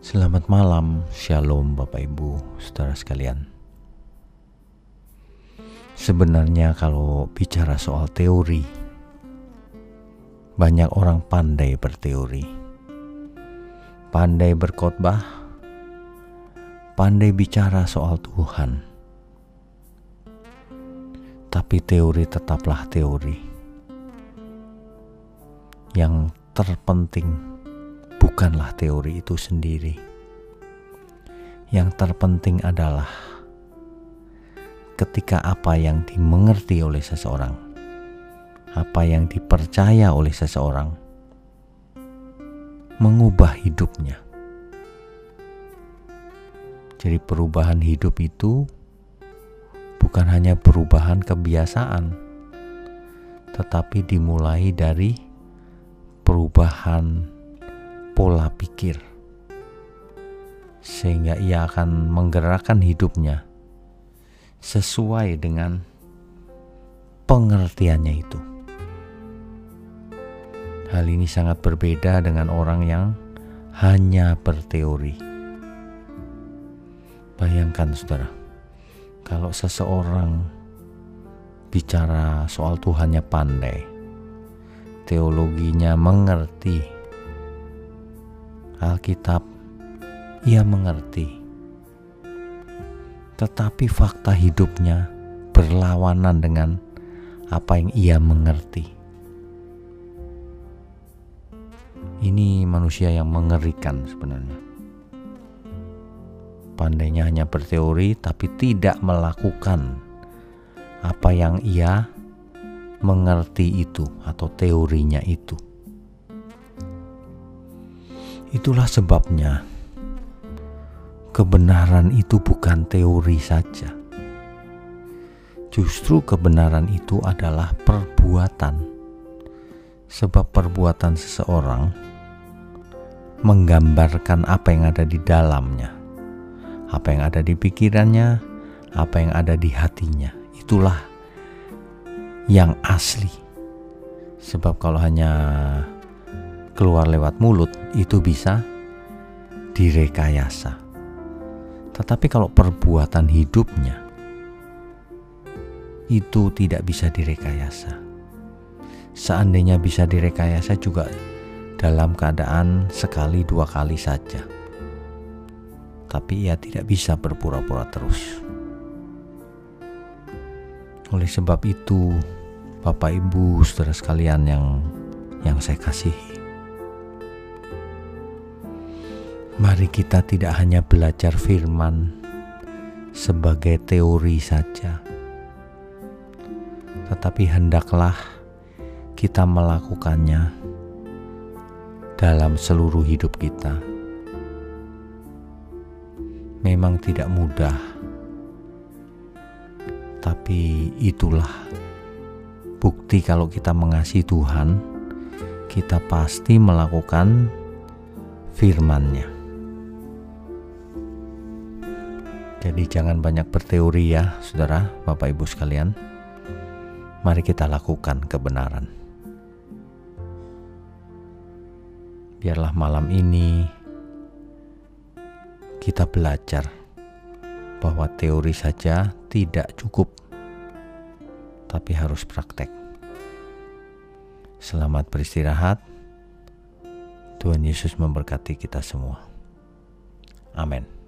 Selamat malam, Shalom Bapak Ibu, Saudara sekalian. Sebenarnya kalau bicara soal teori, banyak orang pandai berteori. Pandai berkhotbah, pandai bicara soal Tuhan. Tapi teori tetaplah teori. Yang terpenting bukanlah teori itu sendiri. Yang terpenting adalah ketika apa yang dimengerti oleh seseorang, apa yang dipercaya oleh seseorang, mengubah hidupnya. Jadi, perubahan hidup itu bukan hanya perubahan kebiasaan, tetapi dimulai dari perubahan pola pikir, sehingga ia akan menggerakkan hidupnya sesuai dengan pengertiannya itu. Hal ini sangat berbeda dengan orang yang hanya berteori. Bayangkan, saudara, kalau seseorang bicara soal Tuhannya pandai, teologinya mengerti Alkitab, ia mengerti, tetapi fakta hidupnya berlawanan dengan apa yang ia mengerti. Ini manusia yang mengerikan sebenarnya. Pandainya hanya berteori, tapi tidak melakukan apa yang ia mengerti itu, atau teorinya itu. Itulah sebabnya kebenaran itu bukan teori saja. Justru kebenaran itu adalah perbuatan. Sebab perbuatan seseorang menggambarkan apa yang ada di dalamnya, apa yang ada di pikirannya, apa yang ada di hatinya. Itulah yang asli. Sebab kalau hanya keluar lewat mulut itu bisa direkayasa. Tetapi kalau perbuatan hidupnya itu tidak bisa direkayasa. Seandainya bisa direkayasa juga dalam keadaan sekali dua kali saja. Tapi ia tidak bisa berpura-pura terus. Oleh sebab itu, Bapak Ibu, saudara sekalian yang yang saya kasihi, Mari kita tidak hanya belajar firman sebagai teori saja, tetapi hendaklah kita melakukannya dalam seluruh hidup kita. Memang tidak mudah, tapi itulah bukti kalau kita mengasihi Tuhan, kita pasti melakukan firman-Nya. Jadi jangan banyak berteori ya, saudara, Bapak Ibu sekalian. Mari kita lakukan kebenaran. Biarlah malam ini kita belajar bahwa teori saja tidak cukup, tapi harus praktek. Selamat beristirahat. Tuhan Yesus memberkati kita semua. Amin.